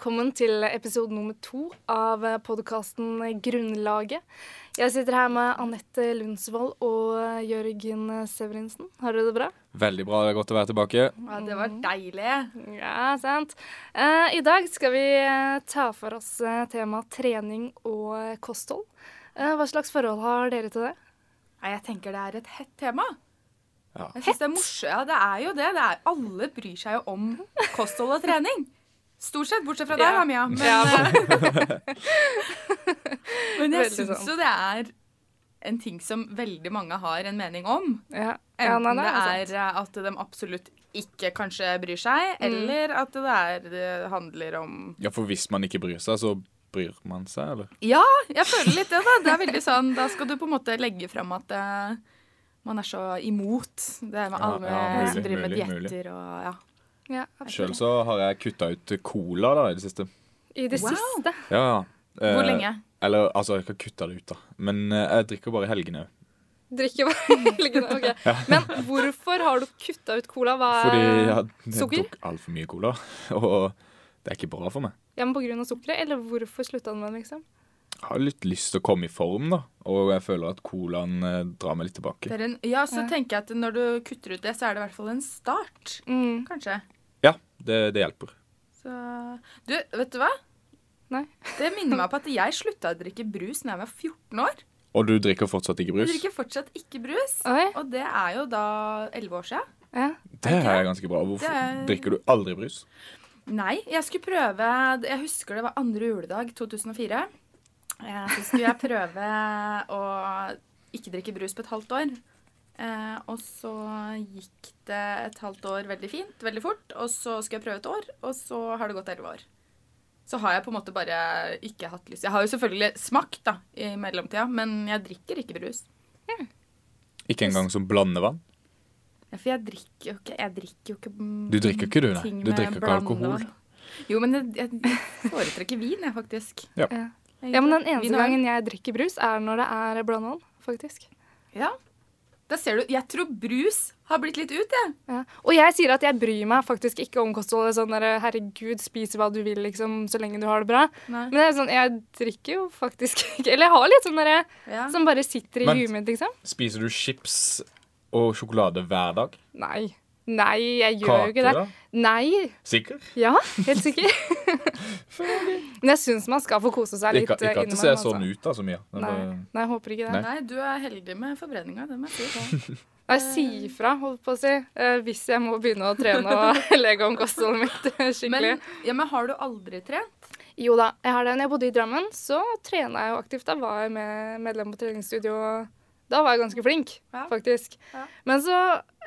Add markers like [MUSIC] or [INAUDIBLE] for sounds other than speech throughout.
Velkommen til episode nummer to av podkasten Grunnlaget. Jeg sitter her med Anette Lundsvold og Jørgen Severinsen. Har dere det bra? Veldig bra. Det er godt å være tilbake. Ja, det var deilig. Ja, sant. Eh, I dag skal vi eh, ta for oss eh, temaet trening og kosthold. Eh, hva slags forhold har dere til det? Jeg tenker det er et hett tema. Ja. Jeg synes det er morsomt. Ja, det er jo det. det er, alle bryr seg jo om kosthold og trening. Stort sett, bortsett fra deg, Ja. da, Mia. Men, Ja. eh, [LAUGHS] men jeg syns sant. jo det er en ting som veldig mange har en mening om. Ja. Ja, nei, nei, det er eh, at de absolutt ikke kanskje bryr seg, Mm. eller at det, er, det handler om Ja, for hvis man ikke bryr seg, så bryr man seg, eller? Ja, jeg føler litt det, da. Det er veldig sånn, Da skal du på en måte legge fram at uh, man er så imot det med Ja, alle ja, mulig, som driver med mulig, dietter og ja. Ja, Sjøl så har jeg kutta ut cola da i det siste. I det Wow. siste. Ja, ja. Eh, Hvor lenge? Eller altså, jeg har kutta det ut, da. Men eh, jeg drikker bare i helgene òg. Drikke bare helgene, Ok. [LAUGHS] Men hvorfor har du kutta ut cola? Hva er Fordi jeg jeg tok altfor mye cola. [LAUGHS] Og det er ikke bra for meg. Ja, men av sukkeret, eller hvorfor slutta du med det? liksom? Jeg har litt lyst til å komme i form, da. Og jeg føler at colaen eh, drar meg litt tilbake. Det er en, ja, så Ja. tenker jeg at når du kutter ut det, så er det i hvert fall en start. Mm. Kanskje. Det, det hjelper. Så Du, vet du hva? Nei. [LAUGHS] Det minner meg på at jeg slutta å drikke brus da jeg var 14 år. Og du drikker fortsatt ikke Jeg brus? drikker fortsatt ikke brus. Oi. Og det er jo da 11 år siden. Ja. Det er ganske bra. Hvorfor Det er- drikker du aldri brus? Nei, jeg skulle prøve Jeg husker det var andre juledag 2004. Eh, Så skulle jeg prøve å ikke drikke brus på et halvt år. Eh, og så gikk det et halvt år veldig fint, veldig fort. Og så skal jeg prøve et år, og så har det gått elleve år. Så har jeg på en måte bare ikke hatt lyst. Jeg har jo selvfølgelig smakt da, i mellomtida, men jeg drikker ikke brus. Ikke engang som blandevann? Ja, For jeg drikker jo ikke Jeg drikker jo ikke mm, Du drikker ikke du, nei. Du drikker ikke alkohol. Jo, men jeg, jeg foretrekker vin, jeg, faktisk. Ja. Ja, men den eneste gangen jeg drikker brus, er når det er blandevann, faktisk. Ja. Da ser du. Jeg tror brus har blitt litt ut, jeg. Ja. Og jeg sier at jeg bryr meg faktisk ikke om kostholdet. Sånn der, herregud, spis hva du vil, liksom, så lenge du har det bra. Men det er sånn, jeg drikker jo faktisk ikke Eller jeg har litt sånn derre Ja. som bare sitter i Men- huet mitt, liksom. Spiser du chips og sjokolade hver dag? Nei. Nei, jeg gjør jo ikke det. da? Nei. Sikker? Ja, helt sikker. [LAUGHS] Men jeg syns man skal få kose seg litt Ikke, ikke at det ser altså. sånn ut, da, så mye. Nei. Nei, jeg håper ikke det. Nei. Nei, du er heldig med forbrenninga, det må jeg si. [LAUGHS] Jeg sier ifra, holdt på å si, eh, hvis jeg må begynne å trene og [LAUGHS] legge om kostholdet mitt eh, skikkelig. Men, ja, men har du aldri trent? Jo da, jeg har det. Når jeg bodde i Drammen, så trena jeg jo aktivt. Da var jeg med medlem på treningsstudio. og Da var jeg ganske flink, Ja. faktisk. Ja. Men så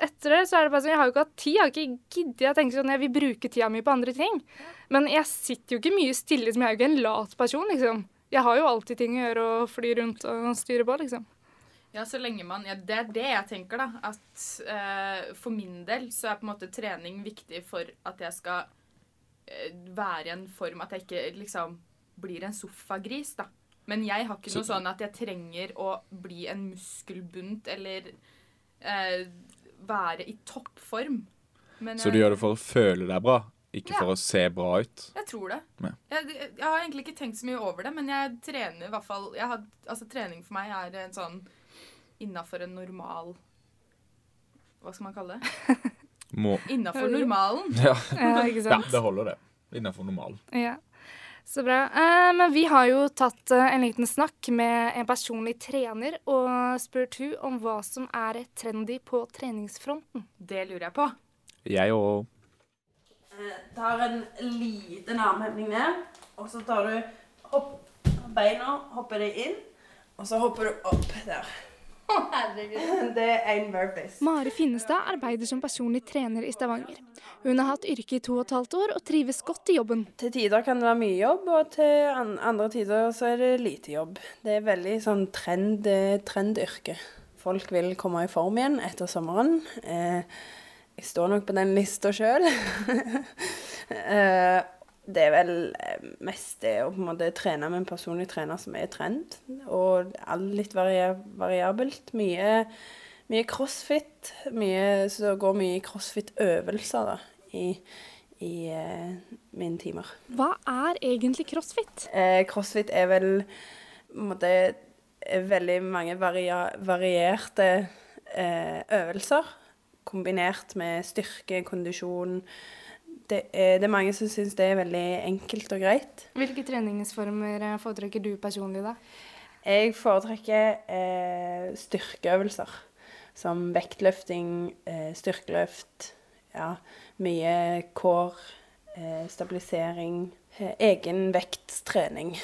etter det så er det bare sånn, jeg har jo ikke hatt tid. Jeg har ikke giddet. Jeg tenker sånn, jeg vil bruke tida mi på andre ting. Men jeg sitter jo ikke mye stille. som Jeg er jo ikke en lat person, liksom. Jeg har jo alltid ting å gjøre og fly rundt og styre på, liksom. Ja, så lenge man ja, Det er det jeg tenker, da. At eh, for min del så er på en måte trening viktig for at jeg skal eh, være i en form At jeg ikke liksom blir en sofagris, da. Men jeg har ikke Så- noe sånn at jeg trenger å bli en muskelbunt eller eh, være i toppform. Men Så du gjør det for å føle deg bra, ikke Ja. for å se bra ut? Jeg tror det. Ja. Jeg, jeg har egentlig ikke tenkt så mye over det, men jeg trener i hvert fall jeg har, altså Trening for meg er en sånn innafor en normal Hva skal man kalle det? Må Innafor normalen. Ja, Ja, ikke ja det holder, det. Innenfor normalen. Ja. Så bra. Eh, men vi har jo tatt eh, en liten snakk med en personlig trener og spurt hun om hva som er trendy på treningsfronten. Det lurer jeg på. Jeg òg. Eh, tar en liten armhevning ned, og så tar du hopp, beina, hopper deg inn, og så hopper du opp der. Herregud. Det er en Murphys. Mari Finnestad arbeider som personlig trener i Stavanger. Hun har hatt yrke i to og et halvt år og trives godt i jobben. Til tider kan det være mye jobb, og til andre tider så er det lite jobb. Det er veldig sånn trend, trendyrke. Folk vil komme i form igjen etter sommeren. Eh, jeg står nok på den lista sjøl. [LAUGHS] det er vel eh, mest det å på en måte trene med en personlig trener som er trend. Og alt litt variabelt. Mye, mye crossfit. Mye, så det går mye crossfit-øvelser i, i eh, mine timer. Hva er egentlig crossfit? Eh, crossfit er vel på en måte veldig mange varierte eh, øvelser. Kombinert med styrke, kondisjon. Det er, det er mange som syns det er veldig enkelt og greit. Hvilke treningsformer eh, foretrekker du personlig, da? Jeg foretrekker eh, styrkeøvelser. Som vektløfting, eh, styrkeløft, ja, mye core, eh, stabilisering, eh, egenvektstrening.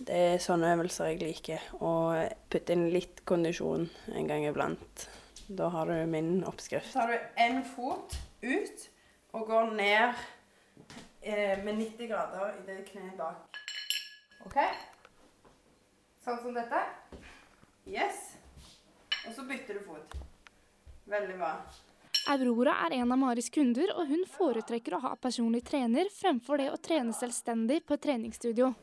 Det er sånne øvelser jeg liker. Og putte inn litt kondisjon en gang iblant. Da har du min oppskrift. Så har du én fot ut og går ned eh, med 90 grader i det kneet bak. OK? Sånn som dette. Yes. Og så bytter du fot. Veldig bra. Aurora er en av Maris kunder, og hun foretrekker å ha personlig trener fremfor det å trene selvstendig på et treningsstudio.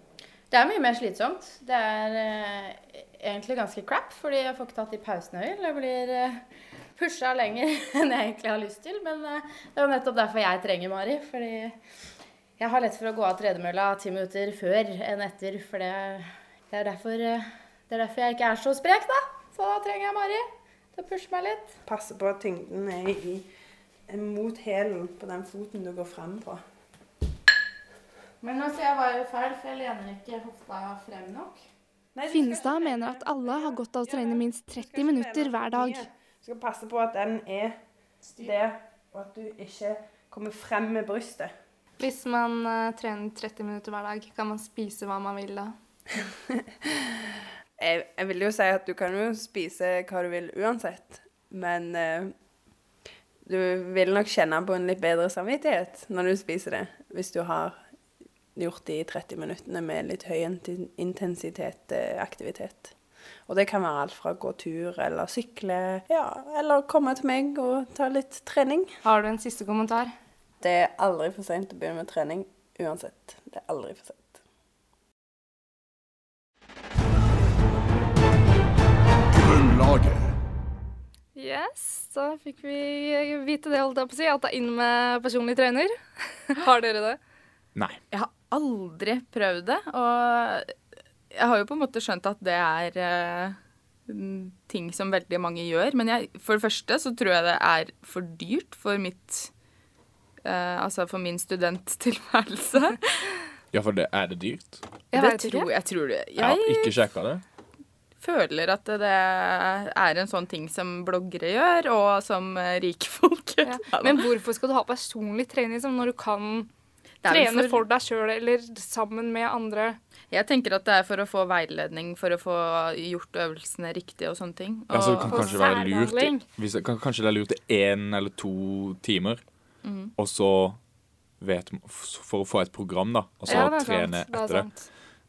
Det er mye mer slitsomt. Det er eh, egentlig ganske crap, fordi jeg får ikke tatt de pausene jeg vil. Jeg blir eh, pusha lenger [LAUGHS] enn jeg egentlig har lyst til. Men eh, det er nettopp derfor jeg trenger Mari. Fordi jeg har lett for å gå av tredemølla ti minutter før enn etter. For det, det, er derfor, eh, det er derfor jeg ikke er så sprek, da. Så da trenger jeg Mari til å pushe meg litt. Passe på at tyngden er i, er mot hælen på den foten du går frem på. Men altså, jeg var jo feil, for jeg lener ikke hofta frem nok. Finnestad mener at alle har godt av å trene minst 30 minutter hver dag. Skal passe på at den er der, og at du ikke kommer frem med brystet. Hvis man uh, trener 30 minutter hver dag, kan man spise hva man vil da? [LAUGHS] Jeg, jeg vil jo si at du kan jo spise hva du vil uansett, men uh, du vil nok kjenne på en litt bedre samvittighet når du spiser det, hvis du har gjort de 30 minuttene med litt høy intensitet eh, aktivitet. Og det kan være alt fra gå tur eller sykle, ja, eller komme til meg og ta litt trening. Har du en siste kommentar? Det er aldri for sent å begynne med trening uansett. Det er aldri for sent. Grunnlaget. Yes, da fikk vi vite det, holdt jeg på å si, at det er inn med personlig trener. [LAUGHS] Har dere det? Nei. Jeg har aldri prøvd det, og jeg har jo på en måte skjønt at det er eh, ting som veldig mange gjør. Men jeg, for det første så tror jeg det er for dyrt for mitt eh, Altså for min studenttilværelse. [LAUGHS] Ja, for det, er det dyrt? Jeg det vet ikke. tror jeg. tror det. Jeg har ikke sjekka det. føler at det er en sånn ting som bloggere gjør, og som eh, rike folk gjør. Ja. Men hvorfor skal du ha personlig trening når du kan trene for deg sjøl eller sammen med andre? Jeg tenker at det er for å få veiledning, for å få gjort øvelsene riktig og sånne ting. Og, Altså, det kan kanskje være lurt hvis det, kan, Kanskje det er lurt i én eller to timer, mm. og så vet For å få et program, da, og så Ja, er sant, trene det etter det.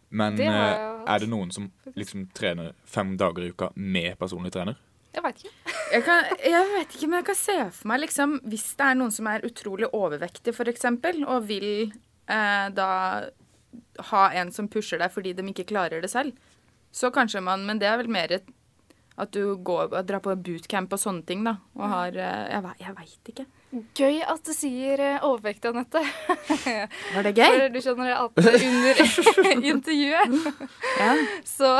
Men Det eh, er det noen som liksom trener fem dager i uka med personlig trener? Jeg veit ikke. Jeg, kan, jeg vet ikke, men jeg kan se for meg liksom, Hvis det er noen som er utrolig overvektig, f.eks., og vil eh, da ha en som pusher deg fordi de ikke klarer det selv, så kanskje man Men det er vel mer at du går, drar på bootcamp og sånne ting, da. Og har eh, Jeg, jeg veit ikke. Gøy at du sier eh, overvekt, Anette. [LAUGHS] Var det gøy? For du skjønner at under [LAUGHS] intervjuet Ja. så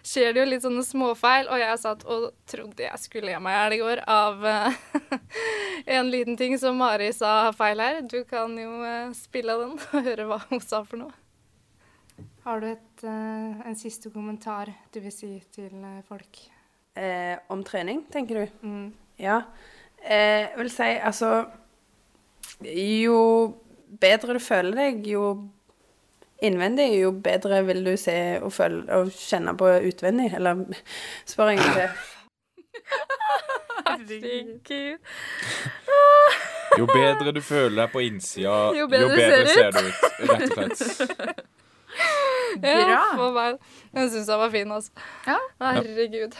skjer det jo litt sånne småfeil, og jeg satt og trodde jeg skulle le meg i hjel i går av eh, en liten ting som Mari sa feil her. Du kan jo eh, spille av den [LAUGHS] og høre hva hun sa for noe. Har du et, en siste kommentar du vil si til folk? Eh, om trening, tenker du? Mm. Ja. Eh, jeg vil si altså Jo bedre du føler deg, jo innvendig, jo bedre vil du se og, føle, og kjenne på utvendig. Eller spør egentlig [LAUGHS] Herregud. Jo bedre du føler deg på innsida, Jo jo bedre bedre, ser ser du ut. Rett og slett. [LAUGHS] Bra. Ja. Jeg syns jeg var fin, altså. Ja. Herregud.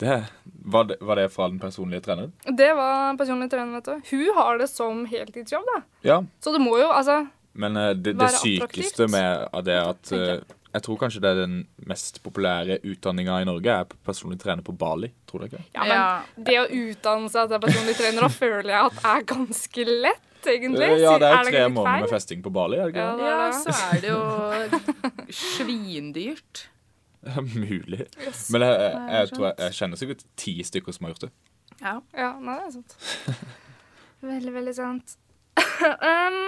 Det, var, det, var det fra den personlige treneren? Det var den personlige treneren, vet du. Hun har det som heltidsjobb, da. Ja. Så det må jo, altså Men uh, det, det Være sykeste attraktivt, med det det at uh, jeg. eh, tror kanskje det er den mest populære utdanninga i Norge, er personlig trener på Bali. Tror du ikke? Ja, men det å utdanne seg til personlig trener, da føler jeg at er ganske lett. egentlig. Ja, det er jo tre måneder med festing på Bali, er det Ja, ikke Ja, er så er det jo svindyrt. [LAUGHS] mulig. Yes. Men jeg, jeg, jeg tror jeg, jeg kjenner sikkert ti stykker som har gjort det. Ja. Ja, nei, det er sant. [LAUGHS] Veldig, veldig sant. [LAUGHS] um,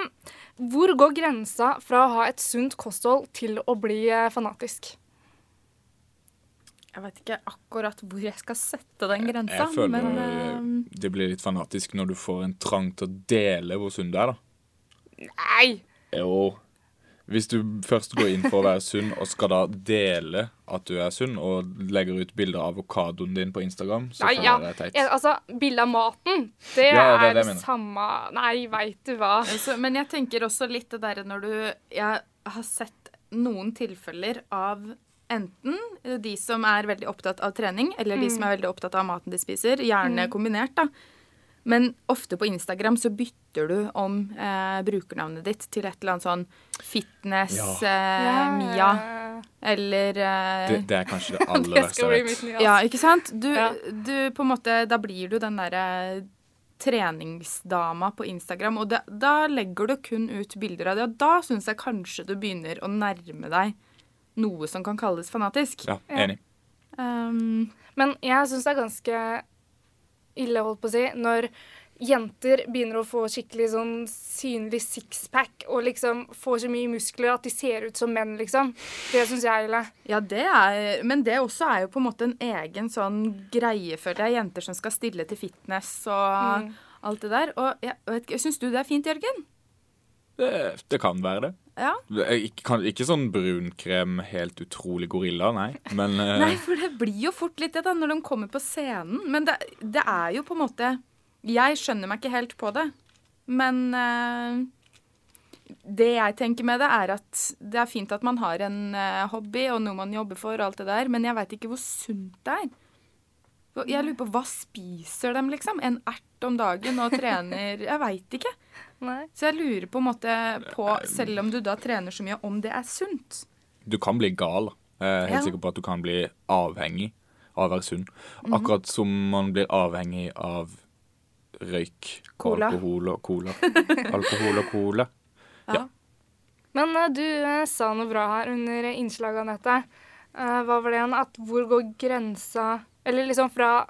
hvor går grensa fra å ha et sunt kosthold til å bli eh, fanatisk? Jeg vet ikke akkurat hvor jeg skal sette den grensa, Jeg føler men eh, det blir litt fanatisk når du får en trang til å dele hvor sunn du er, da. Nei! Jo. Hvis du først går inn for å være sunn, og skal da dele at du er sunn, og legger ut bilder av avokadoen din på Instagram, så Nei, ja. det være teit. Ja, altså, bilde av maten, det Ja, det er det det mener. samme Nei, veit du hva. altså, Men jeg tenker også litt det derre når du Jeg har sett noen tilfeller av enten de som er veldig opptatt av trening, eller de som er veldig opptatt av maten de spiser. Gjerne kombinert, da. Men ofte på Instagram så bytter du om eh, brukernavnet ditt til et eller annet sånn fitness Ja. eh, Mia, eller eh, Det, det er kanskje det [LAUGHS] aller Det verste jeg vet. Ja, ikke sant? Du, Ja. du på en måte Da blir du den derre treningsdama på Instagram, og da, da legger du kun ut bilder av det, og da syns jeg kanskje du begynner å nærme deg noe som kan kalles fanatisk. Ja, enig. Um, Men jeg syns det er ganske ille, holdt på å si, når jenter begynner å få skikkelig sånn synlig sixpack og liksom får så mye muskler at de ser ut som menn, liksom. Det syns jeg er ille. ja, det er Men det også er jo på en måte en egen sånn greie, føler jeg. Jenter som skal stille til fitness og Mm. alt det der. Og jeg, jeg syns du det er fint, Jørgen? Det, det kan være det. Ja. Ikke, kan, ikke sånn brunkrem, helt utrolig gorilla, nei. Men [LAUGHS] eh, Nei, for det blir jo fort litt det da, når de kommer på scenen. Men det, det er jo på en måte Jeg skjønner meg ikke helt på det. Men uh, det jeg tenker med det, er at det er fint at man har en uh, hobby og noe man jobber for, og alt det der, men jeg veit ikke hvor sunt det er. Jeg lurer på hva spiser dem, liksom? En ert om dagen og trener Jeg veit ikke. Nei. Så jeg lurer på en måte på, selv om du da trener så mye, om det er sunt. du kan bli gal. Jeg er helt Ja. sikker på at du kan bli avhengig av å være sunn. Akkurat som man blir avhengig av røyk, Cola. alkohol og cola. [LAUGHS] Alkohol og cola. Men eh, du eh, sa noe bra her under innslaget, Anette. Eh, hva var det igjen? At hvor går grensa Eller liksom fra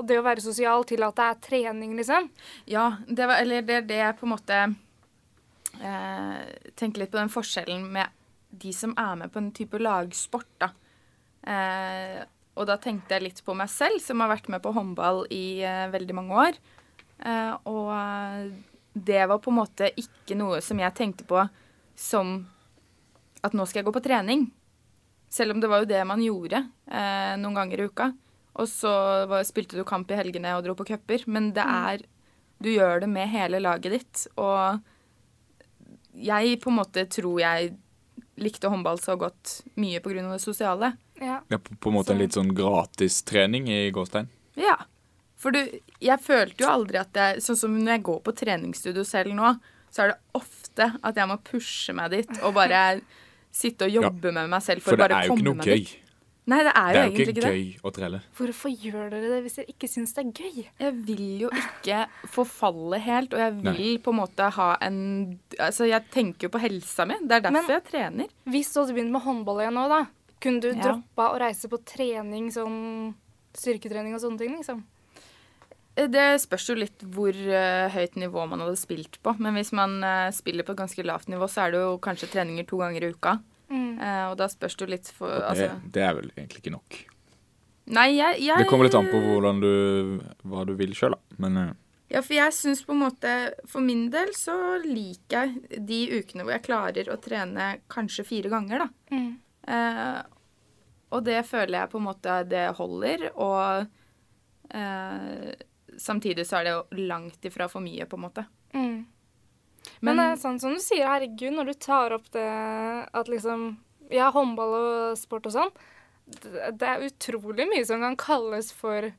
det å være sosial til at det er trening, liksom? Ja, det var, eller det er det jeg på en måte eh, tenker litt på den forskjellen med de som er med på en type lagsport, da. Eh, og da tenkte jeg litt på meg selv, som har vært med på håndball i eh, veldig mange år. Eh, og eh, det var på en måte ikke noe som jeg tenkte på som at nå skal jeg gå på trening. Selv om det var jo det man gjorde eh, noen ganger i uka. Og så spilte du kamp i helgene og dro på cuper. Men det er Du gjør det med hele laget ditt. Og jeg på en måte tror jeg likte håndball så godt mye pga. det sosiale. Ja. Ja, på, på en måte en litt sånn gratistrening i gåstein. Ja. For du, jeg følte jo aldri at jeg Sånn som når jeg går på treningsstudio selv nå, så er det ofte at jeg må pushe meg dit og bare [LAUGHS] sitte og jobbe med meg selv for, For det bare er jo ikke noe meg gøy. Nei, det er jo Det er jo egentlig ikke ikke det. gøy å trelle. Hvorfor gjør dere det hvis dere ikke syns det er gøy? Jeg vil jo ikke forfalle helt, og jeg vil Nei. på en måte ha en Altså, jeg tenker jo på helsa mi. Det er derfor Men- jeg trener. Hvis du hadde begynt med håndball igjen nå, da, kunne du Ja. droppa å reise på trening, sånn styrketrening og sånne ting, liksom? Eh, Det spørs jo litt hvor uh, høyt nivå man hadde spilt på. Men hvis man uh, spiller på et ganske lavt nivå, så er det jo kanskje treninger to ganger i uka. Eh, og da spørs det jo litt for Det, altså, det er vel egentlig ikke nok. Nei, jeg, jeg Det kommer litt an på hvordan du, hva du vil sjøl, da. Men eh, Ja, for jeg syns på en måte For min del så liker jeg de ukene hvor jeg klarer å trene kanskje fire ganger, da. Mm. Eh, og det føler jeg på en måte det holder, og eh, samtidig så er det jo langt ifra for mye, på en måte. Mm. Men, det er sånn som du sier, herregud, når du tar opp det at liksom Ja, håndball og sport og sånn, det, er utrolig mye som kan kalles for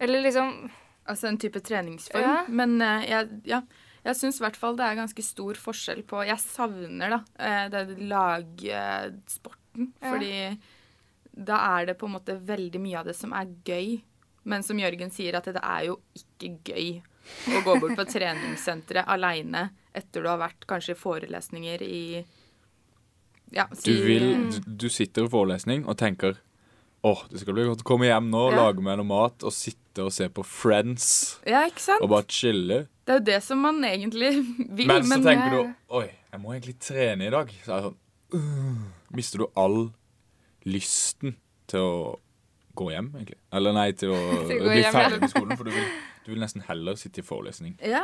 Eller liksom Altså en type treningsform. Ja. Men eh, jeg, ja, jeg syns i hvert fall det er ganske stor forskjell på Jeg savner da eh, det lagsporten. Ja. Fordi da er det på en måte veldig mye av det som er gøy. Men som Jørgen sier, at det er jo ikke gøy å gå bort på [LAUGHS] treningssenteret aleine etter du har vært kanskje i forelesninger i Ja, Du, vil, du, du sitter i forelesning og tenker Åh, det skal bli godt å komme hjem nå, Ja. lage meg noe mat og sitte og se på Friends Ja, ikke sant? og bare chille. Det er jo det som man egentlig [LAUGHS] vil. Men så men tenker du Oi, jeg må egentlig trene i dag. Så er det sånn uh, Mister du all lysten til å gå hjem, egentlig? Eller nei, til å, [LAUGHS] Til å bli hjem, ferdig med skolen. [LAUGHS] For du vil, du vil nesten heller sitte i forelesning. Ja.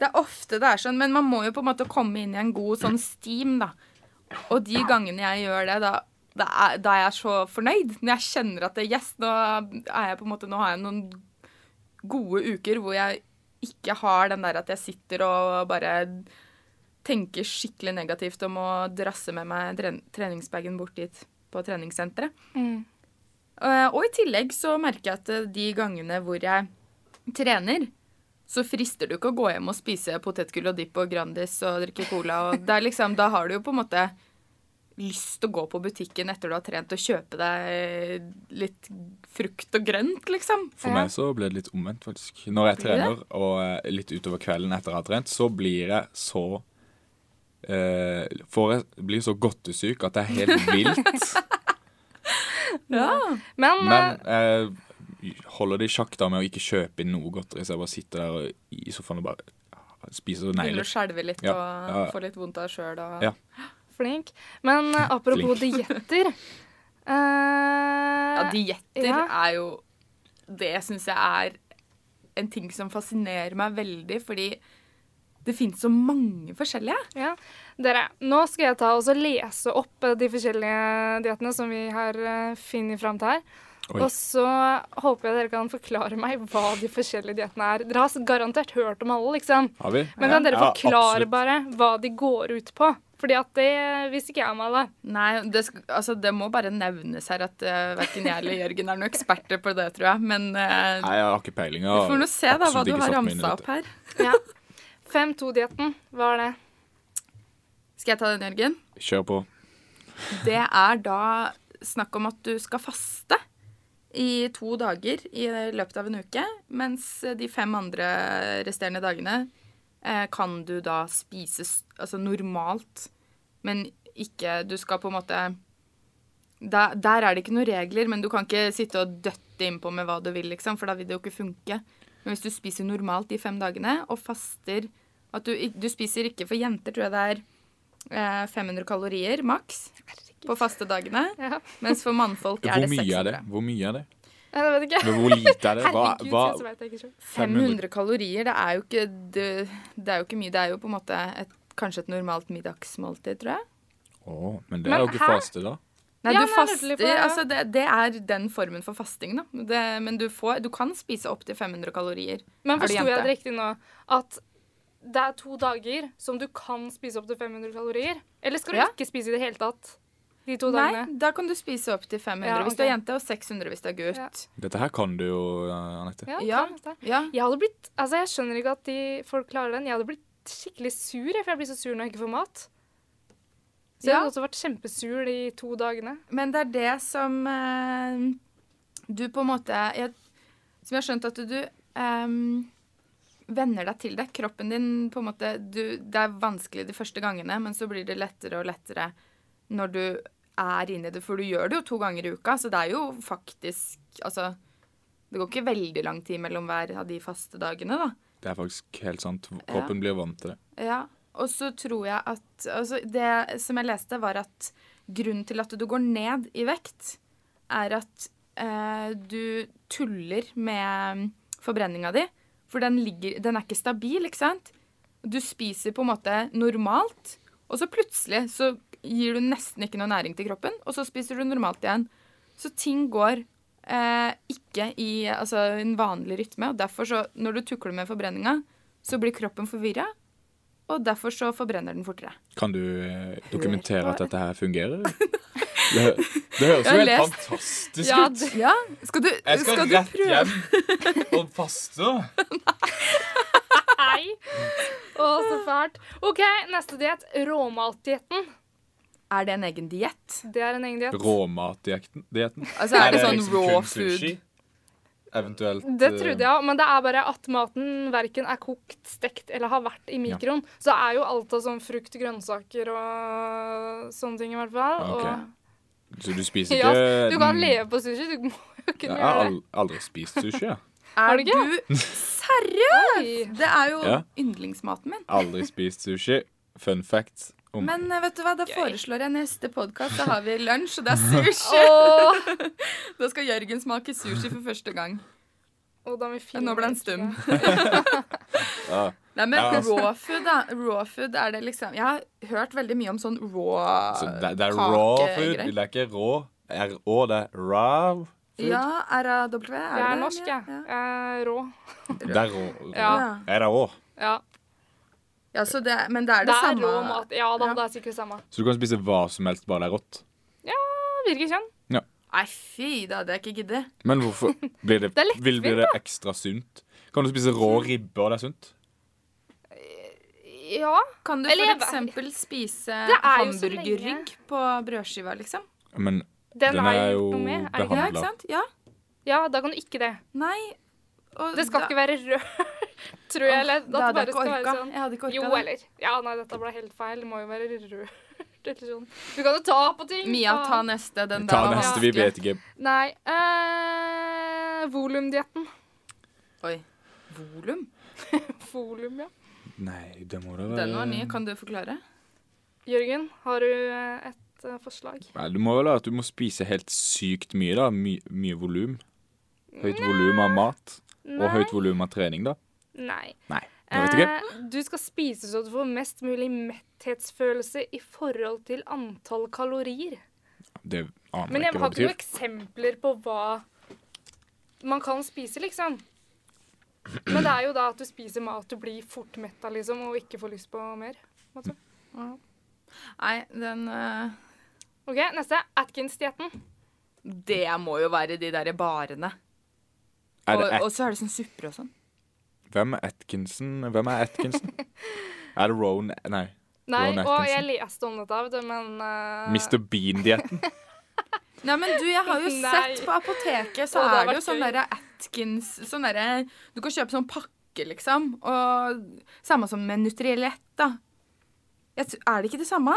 Det er ofte det er sånn, men man må jo på en måte komme inn i en god sånn steam, da. Og de gangene jeg gjør det, da, da, er, da er jeg så fornøyd. Når jeg kjenner at det, yes, nå er jeg på en måte Nå har jeg noen gode uker hvor jeg ikke har den der at jeg sitter og bare tenker skikkelig negativt om å drasse med meg tren treningsbagen bort dit på treningssenteret. Mm. Eh, Og i tillegg så merker jeg at de gangene hvor jeg trener, så frister du ikke å gå hjem og spise potetgull og dipp og Grandis og drikke cola. Og det er liksom, da har du jo på en måte lyst til å gå på butikken etter du har trent og kjøpe deg litt frukt og grønt, liksom. For meg så ble det litt omvendt, faktisk. Når jeg trener, og eh, litt utover kvelden etter å ha trent, så blir jeg så eh, får jeg, blir så godtesyk at det er helt [LAUGHS] vilt. Ja. Men, Men eh, jeg holder det i sjakk da med å ikke kjøpe inn noe godteri, så jeg bare sitter der og, i sofaen og bare spiser negler. Begynner å skjelve litt Ja, og ja, få litt vondt av sjøl og Ja. flink. Men eh, apropos dietter Uh, [LAUGHS] Ja, dietter Ja. er jo Det syns jeg er en ting som fascinerer meg veldig, fordi det finnes så mange forskjellige. Ja. Dere, nå skal jeg ta og lese opp eh, de forskjellige diettene som vi har funnet fram til her. Oi. Og så håper jeg dere kan forklare meg hva de forskjellige diettene er. Dere har garantert hørt om alle, liksom. Har vi? Men kan dere Ja, forklare absolutt. bare hva de går ut på? Fordi at det visste ikke jeg om alle. Nei, det, altså, det må bare nevnes her at uh, verken jeg eller Jørgen er noen eksperter på det, tror jeg. Men uh, Nei, jeg har ikke peiling. vi får nå se da hva du har ramsa opp her. Ja. 5-2-dietten, hva er det? Skal jeg ta den, Jørgen? Kjør på. Det er da snakk om at du skal faste i to dager i løpet av en uke, mens de fem andre resterende dagene eh, kan du da spise altså normalt, men ikke Du skal på en måte der, der er det ikke noen regler, men du kan ikke sitte og døtte innpå med hva du vil, liksom, for da vil det jo ikke funke. Men hvis du spiser normalt de fem dagene og faster at du, du spiser ikke For jenter tror jeg det er eh, 500 kalorier maks på fastedagene. Ja. Mens for mannfolk er Hvor det mye 600. er det? Hvor mye er det? Jeg vet ikke. Men hvor lite er det? Hva, Herregud, hva, Jeg vet jeg ikke 500 kalorier, det er jo ikke det, det er jo ikke mye. Det er jo på en måte et, kanskje et normalt middagsmåltid, tror jeg. Å, men det Men er jo ikke hæ? faste, da. Nei, Ja, du men faster på det, ja. Altså, det, det er den formen for fasting, da. Det, men du, får, du kan spise opptil 500 kalorier. Men forsto jeg det riktig nå? At det er to dager som du kan spise opp til 500 kalorier? Eller skal du Ja. ikke spise i det hele tatt de to Nei, dagene? da kan du spise opp til 500 Ja, hvis du er ok. jente, og 600 hvis du er gutt. Ja. Dette her kan du jo, eh, Anette. Ja, Ja. klart det. Ja. Jeg hadde blitt Altså, jeg skjønner ikke at de, folk klarer den. Jeg hadde blitt skikkelig sur, jeg, for jeg blir så sur når jeg ikke får mat. Så jeg Ja. hadde også vært kjempesur de to dagene. Men det er det som eh, du på en måte jeg, Som jeg har skjønt at du um, venner deg til det. Kroppen din på en måte du, Det er vanskelig de første gangene, men så blir det lettere og lettere når du er inne i det. For du gjør det jo to ganger i uka, så det er jo faktisk Altså Det går ikke veldig lang tid mellom hver av de faste dagene, da. Det er faktisk helt sant. Kroppen blir vant til det. Ja, og så tror jeg at altså Det som jeg leste, var at grunnen til at du går ned i vekt, er at eh, du tuller med forbrenninga di. For den, ligger, den er ikke stabil, ikke sant? Du spiser på en måte normalt, og så plutselig så gir du nesten ikke noe næring til kroppen, og så spiser du normalt igjen. Så ting går eh, ikke i altså, en vanlig rytme, og derfor så, når du tukler med forbrenninga, så blir kroppen forvirra, og derfor så forbrenner den fortere. Kan du eh, dokumentere at dette her fungerer? [LAUGHS] Det, det høres jo helt lest- fantastisk Ja, ut. Ja, skal du, Jeg skal, skal du rett prøve? hjem [LAUGHS] og faste. Nei! Å, så fælt. OK, neste diett. Råmatdietten. Er det en egen diett? Det er en egen diett. Råmatdietten. dietten. Altså, er det sånn liksom raw food? Eventuelt Det eh, trodde jeg òg, men det er bare at maten verken er kokt, stekt eller har vært i mikroen. Så er jo alt av sånn frukt, grønnsaker og sånne ting i hvert fall. Ok. Og Så du spiser Ja, ikke du kan leve på sushi, du må jo kunne Jeg har gjøre det. al aldri spist sushi. jeg. [LAUGHS] Er du ikke? Seriøst? seriøs? Det er jo Ja. yndlingsmaten min. Aldri spist sushi. Fun fact. Om Men eh, vet du hva, da foreslår jeg neste podkast. Da har vi lunsj, og det er [LAUGHS] sushi. Åh, Da skal Jørgen smake sushi for første gang. Oh, Nå ble han stum. [LAUGHS] ja. Nei, men Ja, altså. raw food, da. Raw food er det liksom Jeg har hørt veldig mye om sånn raw Så det, det er raw food. Det er ikke rå. R-å, det er raw food. Ja, RAW? Er Jeg er det norsk, jeg. Ja. Jeg er rå. Det er rå. Ja. Er det rå? Ja. Ja så det, men det er det, Det samme Er mat. Ja da, Ja. det er sikkert det samme. Så du kan spise hva som helst, bare det er rått. Det virker sånn. Nei, fy, det hadde jeg ikke giddet. Men hvorfor [LAUGHS] blir det, Det vil blir det ekstra sunt? Kan du spise rå ribbe, og det er sunt? Ja. Kan du Eller for eksempel spise er hamburgerrygg på brødskiva, liksom? Men Den, Den er er jo ikke Ja? Ja. Ja, da kan du ikke det. Nei. Og Det skal da- ikke være rød, tror jeg. lett. at Det det hadde bare skal være sånn. Jeg hadde ikke orka Jo, det. eller Ja, nei, dette ble helt feil. Det må jo være rørt Eller sånn. Du kan jo ta på ting. Mia, ta neste. Den ta der neste. Vi vet ikke. Nei eh, Volumdietten. Oi. Volum? [LAUGHS] Volum, ja. Nei, det må det være Den var ny. Kan du forklare? Jørgen, har du eh, et eh, forslag? Nei, Du må vel ha at du må spise helt sykt mye, da. My, mye volum. Høyt volum av mat. Og høyt volum av trening, da. Nei. Nei. Eh, du skal spise så du får mest mulig metthetsfølelse i forhold til antall kalorier. Det aner Men jeg ikke har ikke noen eksempler på hva man kan spise, liksom. Men det er jo da at du spiser mat du blir fort mett av, liksom, og ikke får lyst på mer. måte. Nei, den uh... OK, neste. Atkins-dietten. Det må jo være de derre barene. Og, og så er det sånn supper og sånn. Hvem er Atkinson? Hvem er Atkinson? [LAUGHS] er det Rowan Nei. Nei, Ron og jeg leste om dette, vet du, men uh... Mr. Bean-dietten. [LAUGHS] Nei, men du, jeg har jo Nei. sett på apoteket, så det er det jo sånn derre Atkins Sånn derre Du kan kjøpe sånn pakke, liksom. Og samme som med Nutrilett, da. Jeg, er det ikke det samme?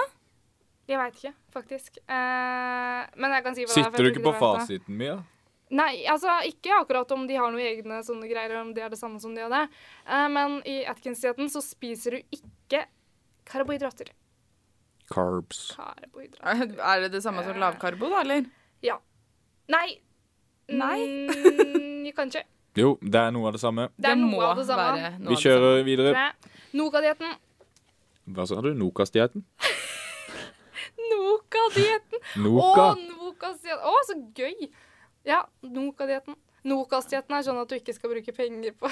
Jeg veit ikke, faktisk. Uh, men jeg kan si hva det er. Sitter du ikke på fasiten jeg da? mye? Nei, altså ikke akkurat om de har noen egne sånne greier, eller om det er det samme som de hadde. Eh, men i Atkins-dietten så spiser du ikke karbohydrater. Carbs. Karbohydrater. [LAUGHS] Er det det samme som lavkarbo, da, eller? Ja. Nei. Nei? Mm, kanskje. Jo, det er noe av det samme. Det er noe må det samme. være noe Vi av det kjører videre. Noka-dietten. Hva sa du? Nokas-dietten? [LAUGHS] Noka-dietten. Noka? Å, Nokas-dietten. Å, så gøy! Ja, Noka-dietten. Nokas-dietten er sånn at du ikke skal bruke penger på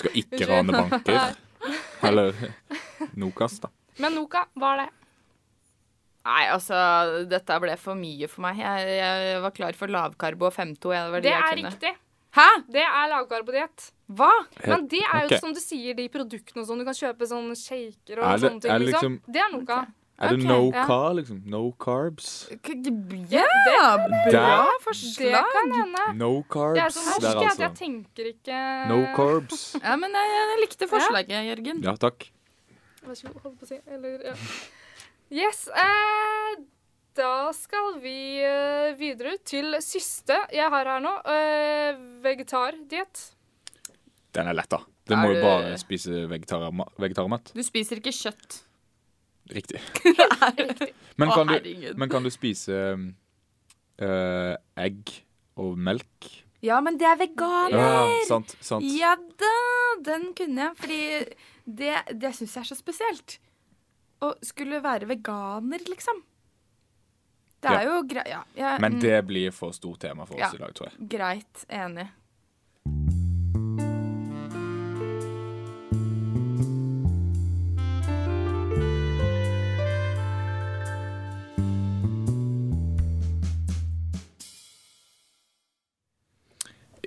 Skal ikke rane banker. Eller Nokas, da. Men Noka, hva er det? Nei, altså, dette ble for mye for meg. Jeg, jeg var klar for lavkarbo og 5-2. Det det, er kunne. riktig. Hæ? Det er lavkarbodiett. Hva? Men det er jo okay. som du sier, de produktene og sånn. Du kan kjøpe sånne shaker og Er det- sånne ting. er det liksom. liksom- Det er Noka. Er det okay, no ja. car, liksom? No carbs? Ja, bra Det forslag. kan hende. No Jeg er carbs norsk der, jeg, jeg altså. tenker ikke No carbs. Ja, men jeg, jeg likte forslaget, Jørgen. Ja, takk. Vær så god, Holdt på å si. Eller, ja. Yes. Eh, da skal vi eh, videre til siste jeg har her nå. Eh, vegetardiett. Den er lett, da. Det Er må jo bare spise vegetarma- vegetarmat. Du spiser ikke kjøtt. [LAUGHS] [LAUGHS] Riktig. Men kan, du, men kan du spise eh, egg og melk? Ja, men det er veganer. Ja, sant. sant. Ja da, den kunne jeg, fordi det, det syns jeg er så spesielt. Å skulle være veganer, liksom. Det Ja. er jo greit ja, ja, Men mm, det blir for stort tema for oss Ja. i dag, tror jeg. Greit. Enig.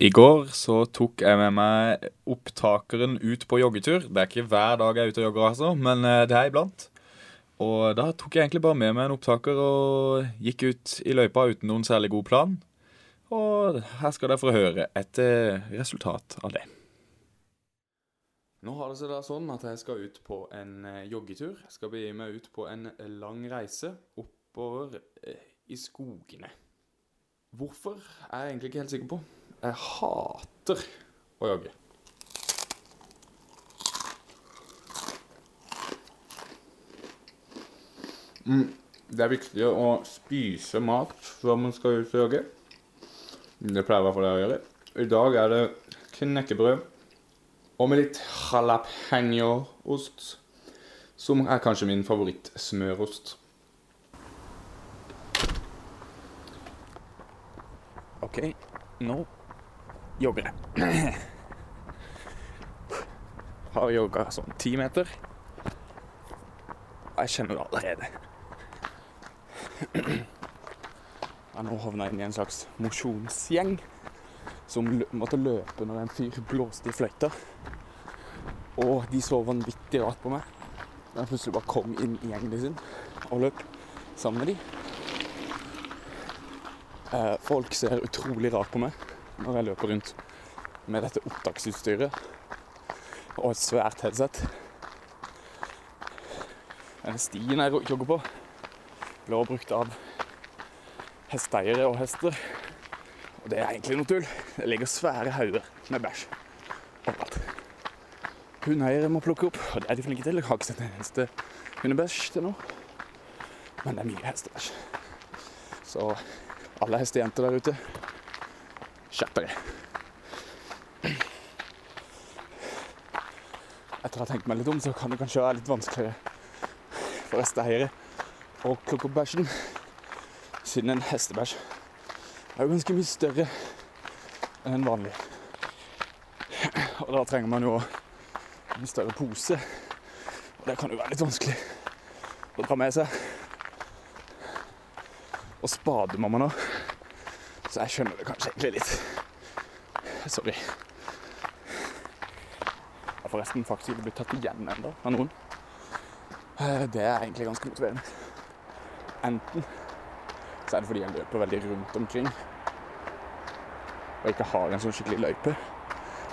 I går så tok jeg med meg opptakeren ut på joggetur. Det er ikke hver dag jeg er ute og jogger, altså, men eh, det er iblant. Og da tok jeg egentlig bare med meg en opptaker og gikk ut i løypa uten noen særlig god plan. Og her skal dere få høre et eh, resultat av det. Nå har det seg da sånn at jeg skal ut på en eh, joggetur. Jeg skal begi meg ut på en lang reise oppover i skogene. Hvorfor er jeg egentlig ikke helt sikker på. Jeg hater å jogge. Mm. Det er viktig å spise mat før man skal ut og jogge. Det pleier i hvert fall jeg å gjøre. I dag er det knekkebrød og med litt jalapeño-ost, som er kanskje min favorittsmørost. OK, nå jogger jeg. Har jogga sånn ti meter. Jeg kjenner det allerede. Har nå havna inn i en slags mosjonsgjeng som måtte løpe når en fyr blåste i fløyta. Og de så vanvittig rart på meg da jeg plutselig bare kom inn i gjengen sin og løp sammen med de. Eh, folk ser utrolig rart på meg når jeg løper rundt med dette opptaksutstyret og et svært headset. Denne stien jeg jogger på, ble brukt av hesteeiere og hester. Og det er egentlig noe tull. Det ligger svære hauger med bæsj overalt. Hundeeiere må plukke opp, og det er de flinke til. Jeg har ikke sett en eneste hundebæsj til nå. Men det er mye hestebæsj. Så alle hestejenter der ute, skjerp deg. Etter å ha tenkt meg litt om, så kan det kanskje være litt vanskeligere for hesteeiere å plukke opp bæsjen, siden en hestebæsj er jo ganske mye større enn en vanlig. Og da trenger man jo en større pose, og det kan jo være litt vanskelig å dra med seg. Og spade må man ha, så jeg skjønner det kanskje egentlig litt. Sorry. Jeg forresten faktisk ikke blitt tatt igjen ennå av noen. Eh, Det er egentlig ganske motiverende. Enten så er det fordi jeg løper veldig rundt omkring og ikke har en sånn skikkelig løype.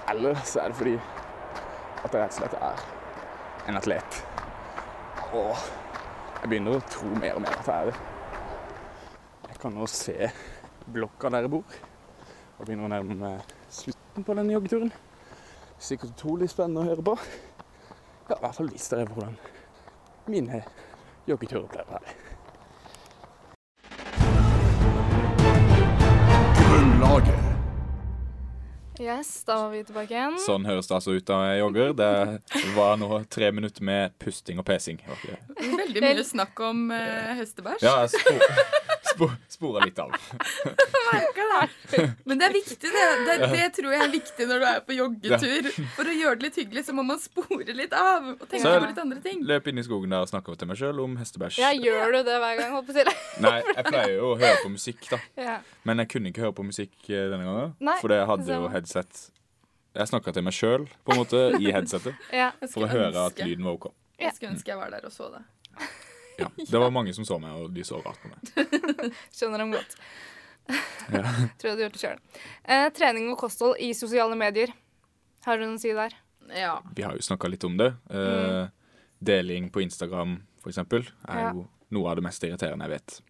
Eller så er det fordi at jeg rett og slett er en atlet. Og jeg begynner å tro mer og mer at jeg er det. Jeg kan nå se blokka der jeg bor, og begynner å nærme meg slutten på denne joggeturen. Sikkert utrolig spennende å høre på. Ja, i hvert fall vise dere hvordan mine joggeturer pleier å være. Grunnlaget. Yes, da var vi tilbake igjen. Sånn høres det altså ut da jeg jogger. Det var nå tre minutter med pusting og pesing. Veldig mye snakk om uh, hestebæsj. Ja, jeg spor, spora litt av. Men det er viktig, det. Det, det tror jeg er viktig når du er på joggetur. For å gjøre det litt hyggelig, så må man spore litt av og tenke Så- på litt andre ting. Løp inn i skogen der og snakke til meg sjøl om hestebæsj. Ja, gjør du det hver gang? Holdt på. [LAUGHS] Nei, jeg pleier jo å høre på musikk, da. Ja. Men jeg kunne ikke høre på musikk eh, denne gangen. Nei, fordi jeg hadde jo headset Jeg snakka til meg sjøl, på en måte, i headsetet. ja. For å høre at lyden var OK. Jeg skulle ønske jeg var der og så det. Ja. Det var mange som så meg, og de så rart på meg. [LAUGHS] Skjønner dem godt. Ja. [LAUGHS] Tror jeg du gjorde det sjøl. Eh, trening og kosthold i sosiale medier. Har du noe å si der? Ja. Vi har jo snakka litt om det. Eh, deling på Instagram, for eksempel, er Ja. jo noe av det mest irriterende jeg vet.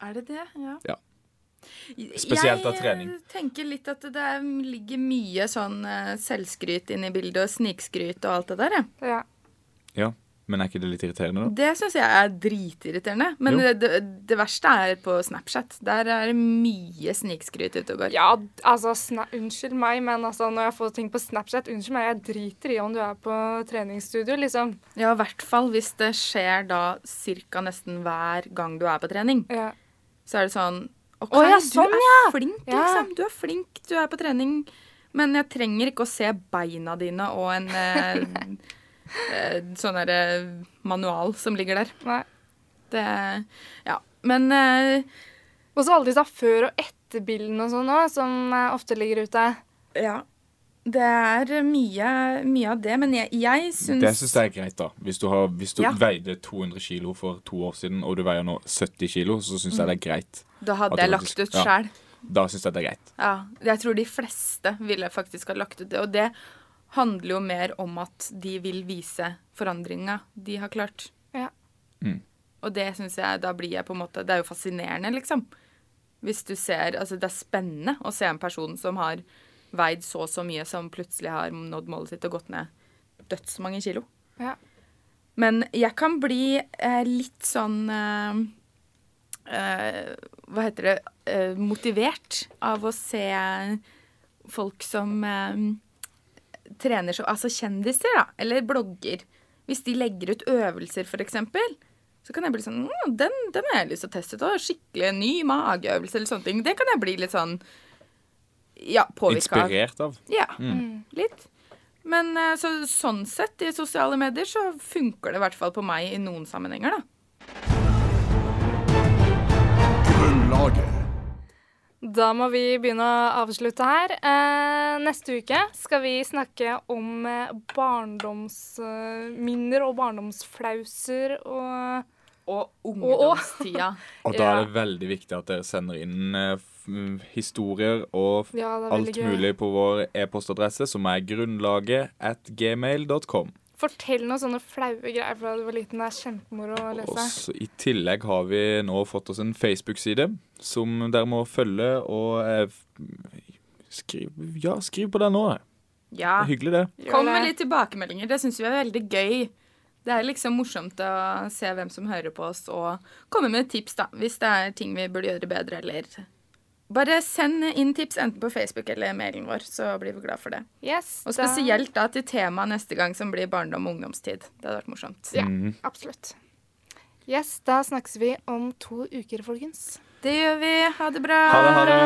Er det det? Ja. Ja. Spesielt av trening. Jeg tenker litt at det er, ligger mye sånn eh, selvskryt inne i bildet, og snikskryt og alt det der. jeg. Ja. Ja, Men er ikke det litt irriterende, da? Det syns jeg er dritirriterende. Men det, det, det verste er på Snapchat. Der er det mye snikskryt ute og går. Ja, altså, sna unnskyld meg, men altså, når jeg får ting på Snapchat Unnskyld meg, jeg driter i om du er på treningsstudio, liksom. Ja, i hvert fall hvis det skjer da cirka nesten hver gang du er på trening. Ja. Så er det sånn OK, oh, ja, sånn, du er flink, Ja. liksom. Du er flink, du er på trening. Men jeg trenger ikke å se beina dine og en eh, [LAUGHS] sånn derre manual som ligger der. Nei. Det Ja. Men eh, Og så alle disse før- og etterbildene og sånn òg, som eh, ofte ligger ute. ja. Det er mye, mye av det. Men jeg, jeg syns Det syns jeg er greit, da. Hvis du, har, hvis du Ja. veide 200 kilo for to år siden, og du veier nå 70 kilo, så syns jeg det er greit. Da hadde jeg lagt ut ut ja. sjæl. da syns jeg det er greit. Ja, jeg tror de fleste ville faktisk ha lagt ut det. Og det handler jo mer om at de vil vise forandringa de har klart. Ja. Mm. Og det syns jeg Da blir jeg på en måte Det er jo fascinerende, liksom. Hvis du ser Altså, det er spennende å se en person som har veid så og så mye, som plutselig har nådd målet sitt og gått ned dødsmange kilo. Ja. Men jeg kan bli eh, litt sånn eh, eh, Hva heter det eh, Motivert av å se folk som eh, trener så Altså kjendiser, da. Eller blogger. Hvis de legger ut øvelser, f.eks., så kan jeg bli sånn mmm, den, den har jeg lyst til å teste ut. og Skikkelig ny mageøvelse eller sånne ting. Det kan jeg bli litt sånn Ja, påvirka av. Inspirert av. Ja, Mm. litt. Men eh, så, sånn sett, i sosiale medier, så funker det i hvert fall på meg i noen sammenhenger, da. Grunnlaget. Da må vi begynne å avslutte her. Eh, neste uke skal vi snakke om eh, barndomsminner og barndomsflauser og Og ungdomstida. [LAUGHS] Og da er det veldig viktig at dere sender inn eh, mm, historier og Ja, alt gøy. mulig på vår e-postadresse, som er grunnlaget at gmail.com. Fortell noen sånne flaue greier fra du var liten. Det er kjempemoro å lese. Også, I tillegg har vi nå fått oss en Facebook-side som dere må følge og eh, skriv, Ja, skriv på den nå. Det er hyggelig, det. Kom med litt tilbakemeldinger. Det syns vi er veldig gøy. Det er liksom morsomt å se hvem som hører på oss, og komme med tips, da, hvis det er ting vi burde gjøre bedre, eller Bare send inn tips enten på Facebook eller mailen vår, så blir vi glad for det. Yes, Og spesielt da til temaet neste gang, som blir barndom og ungdomstid. Det hadde vært morsomt. Ja, Mhm. absolutt. Yes, da snakkes vi om to uker, folkens. Det gjør vi. Ha det bra. Ha det, ha det.